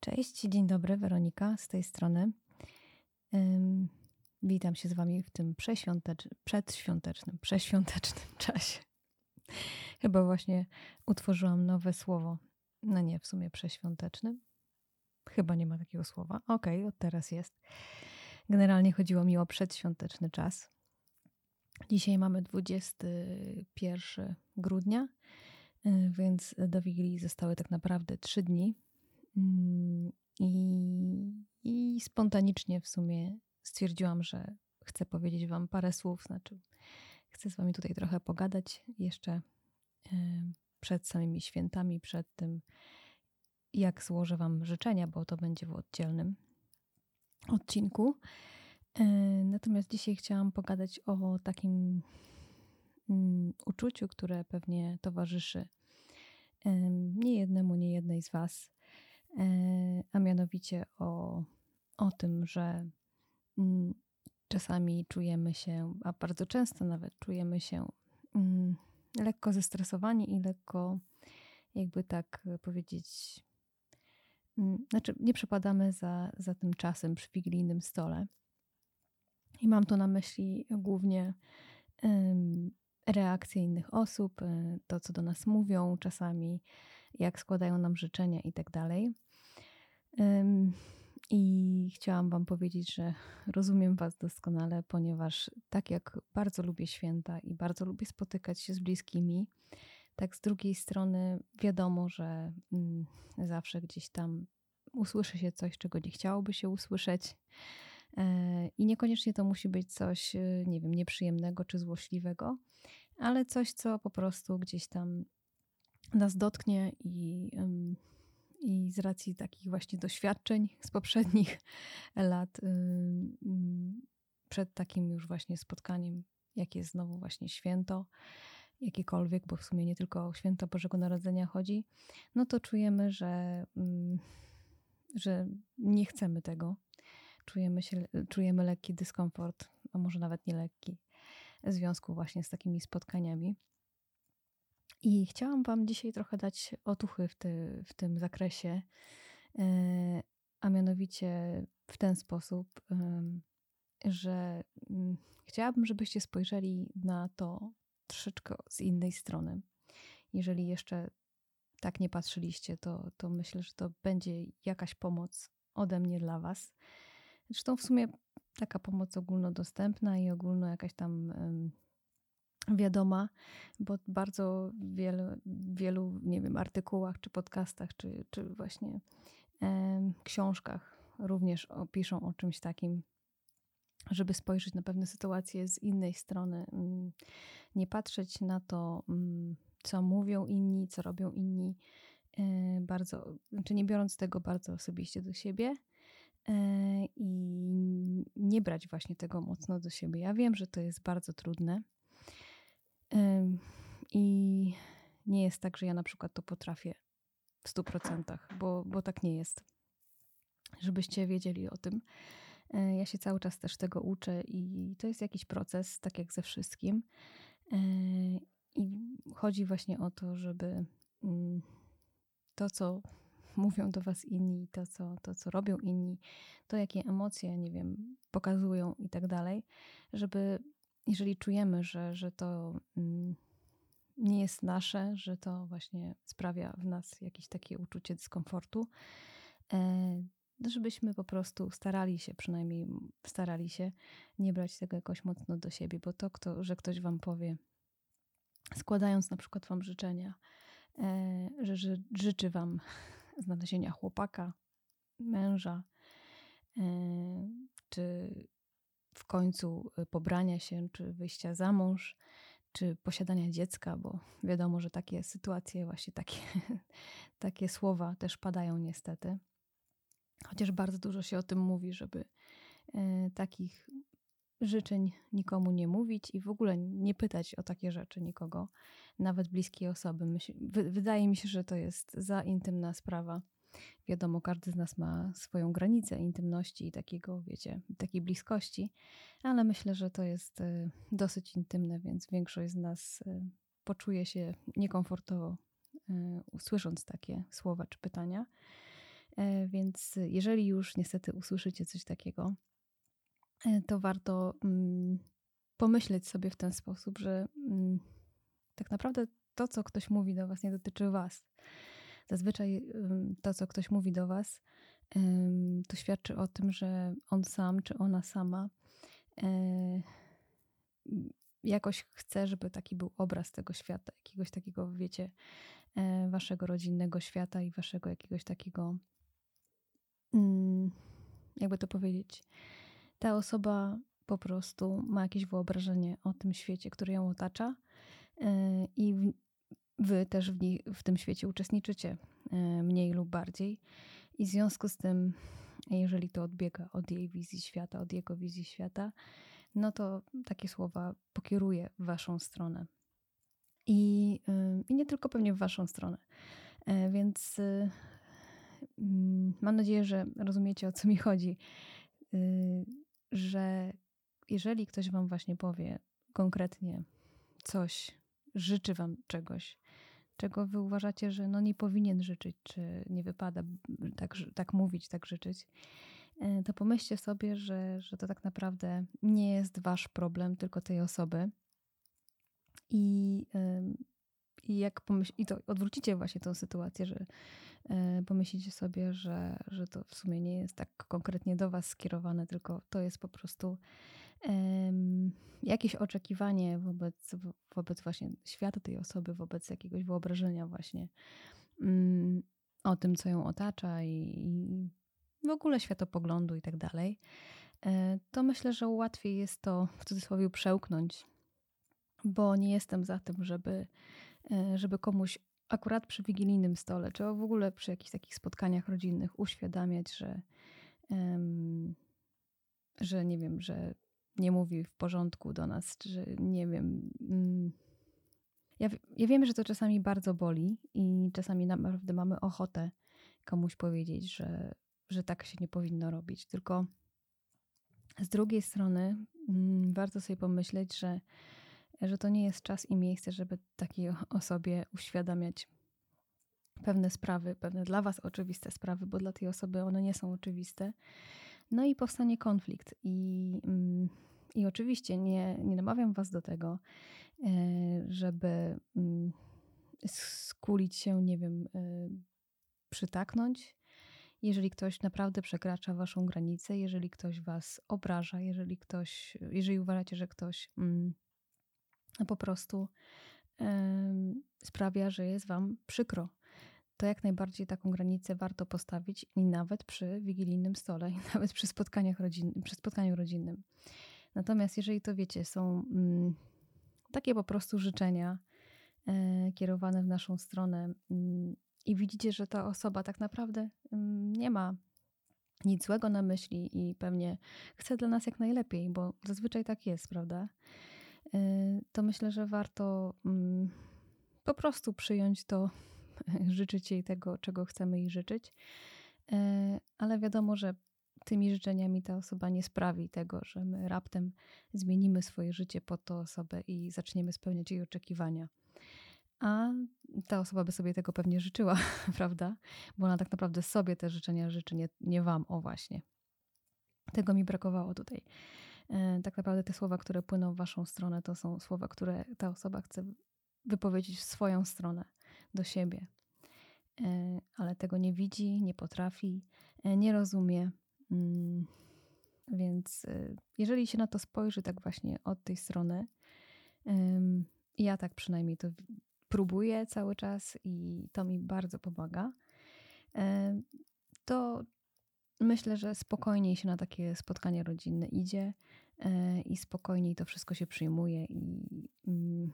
Cześć, dzień dobry, Weronika z tej strony. Witam się z Wami w tym przeświątecz... przedświątecznym, przeświątecznym czasie. Chyba właśnie utworzyłam nowe słowo. No nie, w sumie przeświątecznym. Chyba nie ma takiego słowa. Okej, okay, od teraz jest. Generalnie chodziło mi o przedświąteczny czas. Dzisiaj mamy 21 grudnia, y, więc do Wigilii zostały tak naprawdę 3 dni. Mm, I, I spontanicznie w sumie stwierdziłam, że chcę powiedzieć Wam parę słów, znaczy chcę z Wami tutaj trochę pogadać jeszcze przed samymi świętami, przed tym, jak złożę Wam życzenia, bo to będzie w oddzielnym odcinku. E, natomiast dzisiaj chciałam pogadać o takim mm, uczuciu, które pewnie towarzyszy nie jednemu, nie jednej z Was, a mianowicie o, o tym, że mm, czasami czujemy się, a bardzo często nawet czujemy się mm, lekko zestresowani i lekko, jakby tak powiedzieć, znaczy nie przepadamy za, za tym czasem przy wigilijnym stole. I mam tu na myśli głównie reakcje innych osób, e, to co do nas mówią, czasami jak składają nam życzenia i tak dalej. I chciałam Wam powiedzieć, że rozumiem Was doskonale, ponieważ tak jak bardzo lubię święta i bardzo lubię spotykać się z bliskimi, tak z drugiej strony wiadomo, że mm, zawsze gdzieś tam usłyszy się coś, czego nie chciałoby się usłyszeć. E, I niekoniecznie to musi być coś, e, nie wiem, nieprzyjemnego czy złośliwego, ale coś, co po prostu gdzieś tam nas dotknie i, i z racji takich właśnie doświadczeń z poprzednich lat, przed takim już właśnie spotkaniem, jakie jest znowu właśnie święto, jakiekolwiek, bo w sumie nie tylko o święto Bożego Narodzenia chodzi, no to czujemy, że, że nie chcemy tego czujemy, się, czujemy lekki dyskomfort, a może nawet nie lekki, w związku właśnie z takimi spotkaniami. I chciałam Wam dzisiaj trochę dać otuchy w, ty, w tym zakresie, e, a mianowicie w ten sposób, że mm, chciałabym, żebyście spojrzeli na to troszeczkę z innej strony. Jeżeli jeszcze tak nie patrzyliście, to, to myślę, że to będzie jakaś pomoc ode mnie dla Was. Zresztą w sumie taka pomoc ogólnodostępna i ogólno jakaś tam wiadoma, bo bardzo wielu, wielu, nie wiem, artykułach, czy podcastach, czy, czy właśnie książkach również piszą o czymś takim, żeby spojrzeć na pewne sytuacje z innej strony, mm, nie patrzeć na to, mm, co mówią inni, co robią inni, e, bardzo, czy nie biorąc tego bardzo osobiście do siebie, E, i nie brać właśnie tego mocno do siebie. Ja wiem, że to jest bardzo trudne i nie jest tak, że ja na przykład to potrafię w stu procentach, bo, bo tak nie jest. Żebyście wiedzieli o tym. E, ja się cały czas też tego uczę i to jest jakiś proces, tak jak ze wszystkim. E, I chodzi właśnie o to, żeby mm, to, co mówią do was inni, to co, to, co robią inni, to jakie emocje, nie wiem, pokazują i tak dalej, żeby jeżeli czujemy, że, że to mm, nie jest nasze, że to właśnie sprawia w nas jakieś takie uczucie dyskomfortu, e, żebyśmy po prostu starali się, przynajmniej starali się nie brać tego jakoś mocno do siebie, bo to, kto, że ktoś wam powie, składając na przykład wam życzenia, e, że, że życzy wam znalezienia chłopaka, męża, e, czy w końcu e, pobrania się, czy wyjścia za mąż, czy posiadania dziecka, bo wiadomo, że takie sytuacje, właśnie takie, takie słowa też padają niestety. Chociaż bardzo dużo się o tym mówi, żeby e, takich życzeń nikomu nie mówić i w ogóle nie pytać o takie rzeczy nikogo, nawet bliskiej osoby. Myśl, wydaje mi się, że to jest za intymna sprawa. Wiadomo, każdy z nas ma swoją granicę intymności i takiego, wiecie, takiej bliskości, ale myślę, że to jest y, dosyć intymne, więc większość z nas y, poczuje się niekomfortowo, y, usłysząc takie słowa czy pytania. E, więc jeżeli już niestety usłyszycie coś takiego, e, to warto mm, pomyśleć sobie w ten sposób, że mm, tak naprawdę to, co ktoś mówi do Was, nie dotyczy Was. Zazwyczaj to, co ktoś mówi do Was, to świadczy o tym, że on sam czy ona sama e, jakoś chce, żeby taki był obraz tego świata, jakiegoś takiego, wiecie, e, waszego rodzinnego świata i waszego jakiegoś takiego, mm, jakby to powiedzieć, ta osoba po prostu ma jakieś wyobrażenie o tym świecie, który ją otacza e, i wy też w, nie, w tym świecie uczestniczycie mniej lub bardziej. I w związku z tym, jeżeli to odbiega od jej wizji świata, od jego wizji świata, no to takie słowa pokieruje w waszą stronę. I, i nie tylko pewnie w waszą stronę. E, więc mm, mam nadzieję, że rozumiecie o co mi chodzi, że jeżeli ktoś wam właśnie powie konkretnie coś, życzy wam czegoś, czego wy uważacie, że no nie powinien życzyć, czy nie wypada tak, tak mówić, tak życzyć, e, to pomyślcie sobie, że, że to tak naprawdę nie jest wasz problem, tylko tej osoby. I, i jak pomyśl, i to odwrócicie właśnie tą sytuację, że e, pomyślicie sobie, że, że to w sumie nie jest tak konkretnie do was skierowane, tylko to jest po prostu jakieś oczekiwanie wobec, wobec właśnie świata tej osoby, wobec jakiegoś wyobrażenia właśnie mm, o tym, co ją otacza i, w ogóle światopoglądu i tak dalej, e, to myślę, że łatwiej jest to w cudzysłowie przełknąć, bo nie jestem za tym, żeby, e, żeby komuś akurat przy wigilijnym stole, czy w ogóle przy jakichś takich spotkaniach rodzinnych uświadamiać, że, że nie wiem, że nie mówi w porządku do nas, czy nie wiem. Mm. Ja, ja wiem, że to czasami bardzo boli i czasami naprawdę mamy ochotę komuś powiedzieć, że, że tak się nie powinno robić. Tylko z drugiej strony mm, warto sobie pomyśleć, że, że to nie jest czas i miejsce, żeby takiej osobie uświadamiać pewne sprawy, pewne dla Was oczywiste sprawy, bo dla tej osoby one nie są oczywiste. No i powstanie konflikt. I mm, i oczywiście nie, nie namawiam Was do tego, e, żeby mm, skulić się, nie wiem, e, przytaknąć. Jeżeli ktoś naprawdę przekracza Waszą granicę, jeżeli ktoś Was obraża, jeżeli ktoś, jeżeli uważacie, że ktoś mm, po prostu sprawia, że jest Wam przykro, to jak najbardziej taką granicę warto postawić i nawet przy wigilijnym stole, i nawet przy, spotkaniach rodzinnym, przy spotkaniu rodzinnym. Natomiast jeżeli to wiecie, są mm, takie po prostu życzenia e, kierowane w naszą stronę mm, i widzicie, że ta osoba tak naprawdę mm, nie ma nic złego na myśli i pewnie chce dla nas jak najlepiej, bo zazwyczaj tak jest, prawda? E, to myślę, że warto mm, po prostu przyjąć to, życzyć jej tego, czego chcemy jej życzyć. E, ale wiadomo, że tymi życzeniami ta osoba nie sprawi tego, że my raptem zmienimy swoje życie pod tą osobę i zaczniemy spełniać jej oczekiwania. A ta osoba by sobie tego pewnie życzyła, prawda? Bo ona tak naprawdę sobie te życzenia życzy, nie, nie wam, o właśnie. Tego mi brakowało tutaj. E, tak naprawdę te słowa, które płyną w waszą stronę, to są słowa, które ta osoba chce wypowiedzieć w swoją stronę, do siebie. E, ale tego nie widzi, nie potrafi, e, nie rozumie, Mm, więc y, jeżeli się na to spojrzy tak właśnie od tej strony, ja tak przynajmniej to próbuję cały czas i to mi bardzo pomaga, to myślę, że spokojniej się na takie spotkanie rodzinne idzie e, i spokojniej to wszystko się przyjmuje i mm,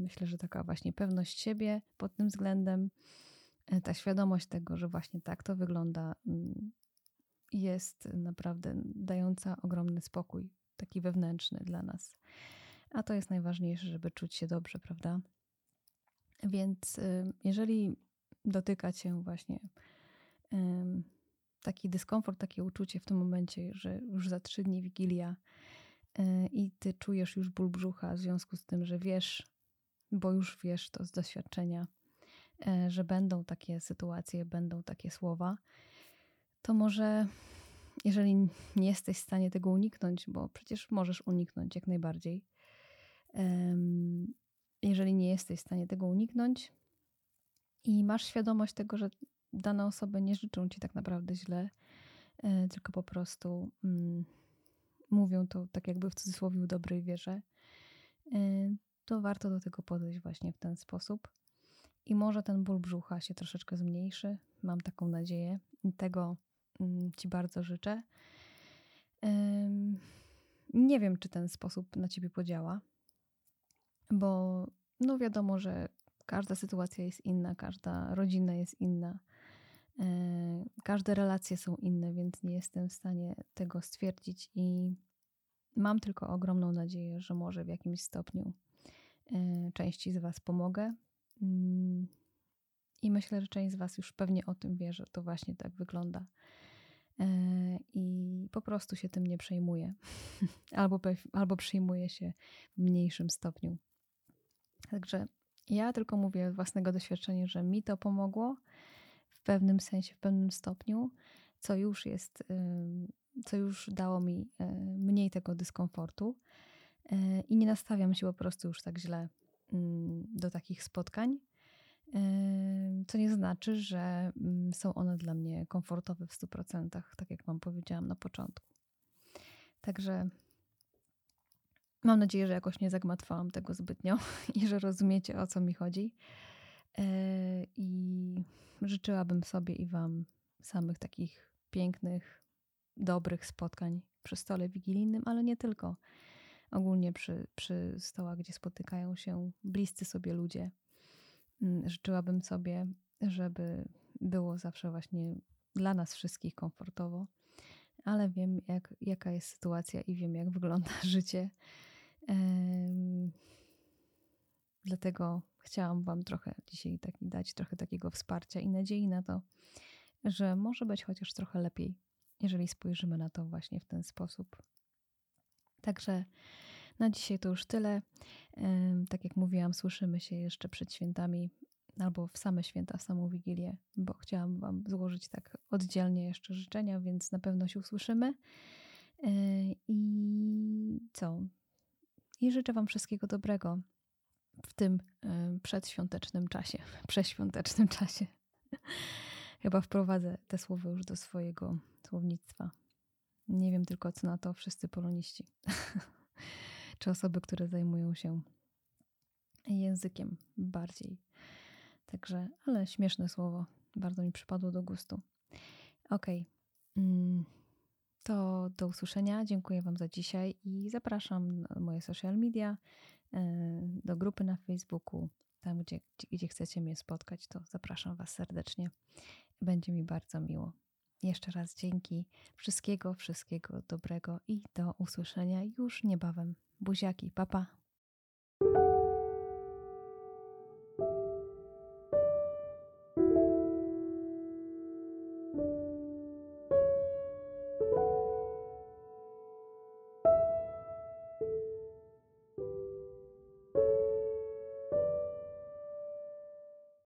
myślę, że taka właśnie pewność siebie pod tym względem, e, ta świadomość tego, że właśnie tak to wygląda, mm, jest naprawdę dająca ogromny spokój, taki wewnętrzny dla nas. A to jest najważniejsze, żeby czuć się dobrze, prawda? Więc y, jeżeli dotyka cię właśnie taki dyskomfort, takie uczucie w tym momencie, że już za trzy dni Wigilia y, i ty czujesz już ból brzucha w związku z tym, że wiesz, bo już wiesz to z doświadczenia, e, że będą takie sytuacje, będą takie słowa, to może jeżeli nie jesteś w stanie tego uniknąć, bo przecież możesz uniknąć jak najbardziej, jeżeli nie jesteś w stanie tego uniknąć i masz świadomość tego, że dane osoby nie życzą ci tak naprawdę źle, e, tylko po prostu mm, mówią to tak jakby w cudzysłowie w dobrej wierze, e, to warto do tego podejść właśnie w ten sposób. I może ten ból brzucha się troszeczkę zmniejszy. Mam taką nadzieję i tego mm, Ci bardzo życzę. Nie wiem, czy ten sposób na Ciebie podziała, bo no wiadomo, że każda sytuacja jest inna, każda rodzina jest inna, e, każde relacje są inne, więc nie jestem w stanie tego stwierdzić i mam tylko ogromną nadzieję, że może w jakimś stopniu części z Was pomogę. Mm, I myślę, że część z Was już pewnie o tym wie, że to właśnie tak wygląda. E, I po prostu się tym nie przejmuje, albo, albo przejmuje się w mniejszym stopniu. Także ja tylko mówię własnego doświadczenia, że mi to pomogło w pewnym sensie, w pewnym stopniu, co już jest, co już dało mi e, mniej tego dyskomfortu i nie nastawiam się po prostu już tak źle mm, do takich spotkań. Co nie znaczy, że mm, są one dla mnie komfortowe w 100%, tak jak Wam powiedziałam na początku. Także Mam nadzieję, że jakoś nie zagmatwałam tego zbytnio i że rozumiecie o co mi chodzi. E, I życzyłabym sobie i Wam samych takich pięknych, dobrych spotkań przy stole wigilijnym, ale nie tylko. Ogólnie przy, przy stołach, gdzie spotykają się bliscy sobie ludzie. Mm, życzyłabym sobie, żeby było zawsze właśnie dla nas wszystkich komfortowo, ale wiem, jak, jaka jest sytuacja i wiem, jak wygląda życie Dlatego chciałam Wam trochę dzisiaj taki, dać trochę takiego wsparcia i nadziei na to, że może być chociaż trochę lepiej, jeżeli spojrzymy na to właśnie w ten sposób. Także na dzisiaj to już tyle. Tak jak mówiłam, słyszymy się jeszcze przed świętami albo w same święta, w samą Wigilię, bo chciałam Wam złożyć tak oddzielnie jeszcze życzenia, więc na pewno się usłyszymy. E, I co? i życzę Wam wszystkiego dobrego w tym przedświątecznym czasie, przeświątecznym czasie. Chyba wprowadzę te słowa już do swojego słownictwa. Nie wiem tylko, co na to wszyscy poloniści, czy osoby, które zajmują się językiem bardziej. Także, ale śmieszne słowo, bardzo mi przypadło do gustu. Okay. Mm. To do usłyszenia. Dziękuję Wam za dzisiaj i zapraszam na moje social media, e, do grupy na Facebooku. Tam, gdzie, gdzie chcecie mnie spotkać, to zapraszam Was serdecznie. Będzie mi bardzo miło. Jeszcze raz dzięki. Wszystkiego, wszystkiego dobrego i do usłyszenia już niebawem. Buziaki, papa. Pa.